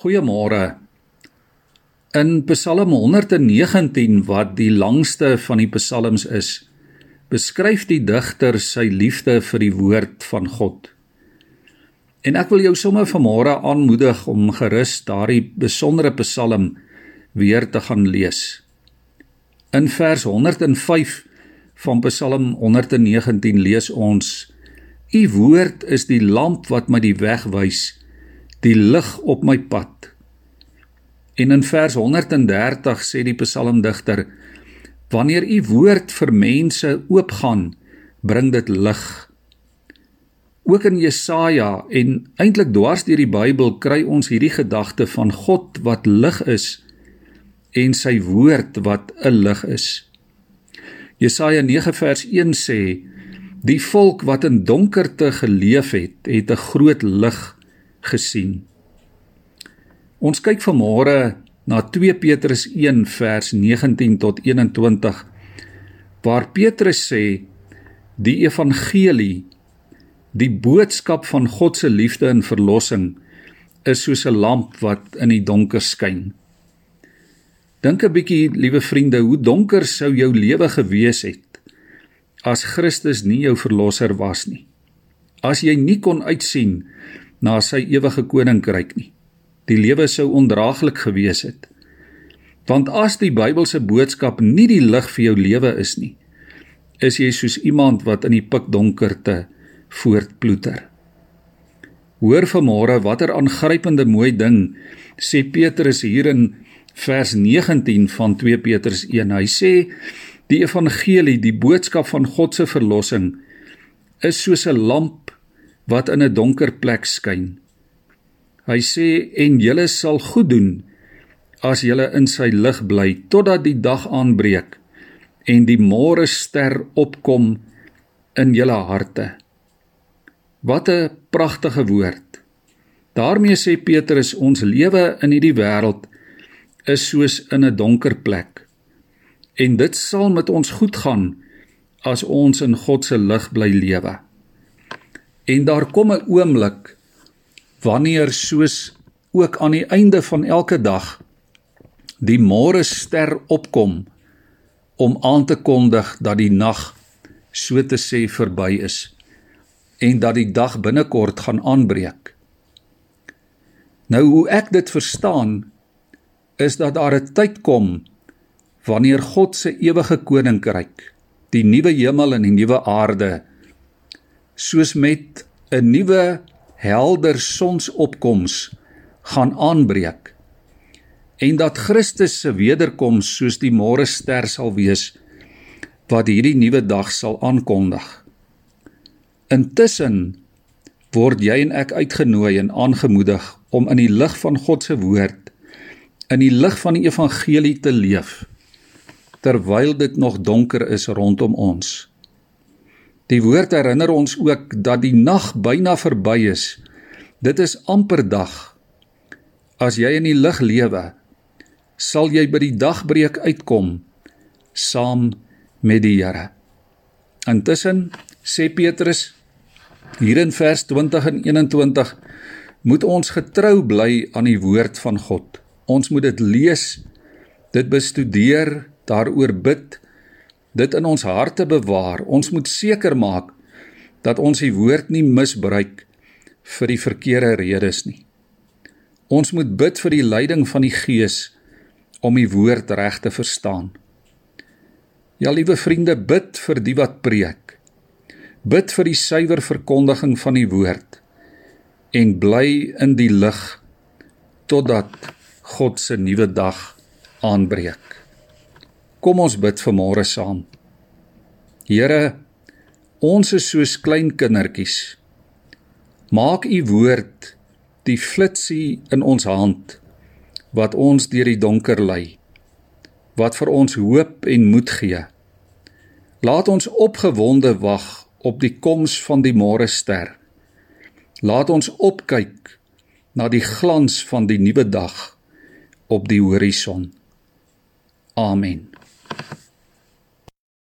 Goeiemôre. In Psalm 119 wat die langste van die psalms is, beskryf die digter sy liefde vir die woord van God. En ek wil jou sommer vanmôre aanmoedig om gerus daardie besondere psalm weer te gaan lees. In vers 105 van Psalm 119 lees ons: U woord is die lamp wat my die weg wys die lig op my pad. En in vers 130 sê die psalmdigter: Wanneer u woord vir mense oopgaan, bring dit lig. Ook in Jesaja en eintlik dwars deur die Bybel kry ons hierdie gedagte van God wat lig is en sy woord wat 'n lig is. Jesaja 9 vers 1 sê: Die volk wat in donkerte geleef het, het 'n groot lig gesien. Ons kyk vanmôre na 2 Petrus 1 vers 19 tot 21 waar Petrus sê die evangelie die boodskap van God se liefde en verlossing is soos 'n lamp wat in die donker skyn. Dink 'n bietjie, liewe vriende, hoe donker sou jou lewe gewees het as Christus nie jou verlosser was nie. As jy nie kon uitsien na sy ewige koninkryk nie. Die lewe sou ondraaglik gewees het. Want as die Bybelse boodskap nie die lig vir jou lewe is nie, is jy soos iemand wat in die pikdonkerte voortploeter. Hoor vanmôre watter aangrypende mooi ding sê Petrus hier in vers 19 van 2 Petrus 1. Hy sê die evangelie, die boodskap van God se verlossing is soos 'n lamp wat in 'n donker plek skyn. Hy sê en julle sal goed doen as julle in sy lig bly totdat die dag aanbreek en die môre ster opkom in julle harte. Wat 'n pragtige woord. daarmee sê Petrus ons lewe in hierdie wêreld is soos in 'n donker plek. En dit sal met ons goed gaan as ons in God se lig bly lewe. En daar kom 'n oomblik wanneer soos ook aan die einde van elke dag die môre ster opkom om aan te kondig dat die nag so te sê verby is en dat die dag binnekort gaan aanbreek. Nou hoe ek dit verstaan is dat daar 'n tyd kom wanneer God se ewige koninkryk, die nuwe hemel en die nuwe aarde soos met 'n nuwe helder sonsopkoms gaan aanbreek en dat Christus se wederkoms soos die môre ster sal wees wat hierdie nuwe dag sal aankondig. Intussen word jy en ek uitgenooi en aangemoedig om in die lig van God se woord in die lig van die evangelie te leef terwyl dit nog donker is rondom ons. Die woord herinner ons ook dat die nag byna verby is. Dit is amper dag. As jy in die lig lewe, sal jy by die dagbreek uitkom saam met die Here. Intussen sê Petrus hier in vers 20 en 21 moet ons getrou bly aan die woord van God. Ons moet dit lees, dit bestudeer, daaroor bid dit in ons harte bewaar. Ons moet seker maak dat ons die woord nie misbruik vir die verkeerde redes nie. Ons moet bid vir die leiding van die Gees om die woord reg te verstaan. Ja, liewe vriende, bid vir die wat preek. Bid vir die suiwer verkondiging van die woord en bly in die lig totdat God se nuwe dag aanbreek. Kom ons bid vanmôre saam. Here, ons is soos klein kindertjies. Maak u woord die flitsie in ons hand wat ons deur die donker lei. Wat vir ons hoop en moed gee. Laat ons opgewonde wag op die koms van die môre ster. Laat ons opkyk na die glans van die nuwe dag op die horison. Amen.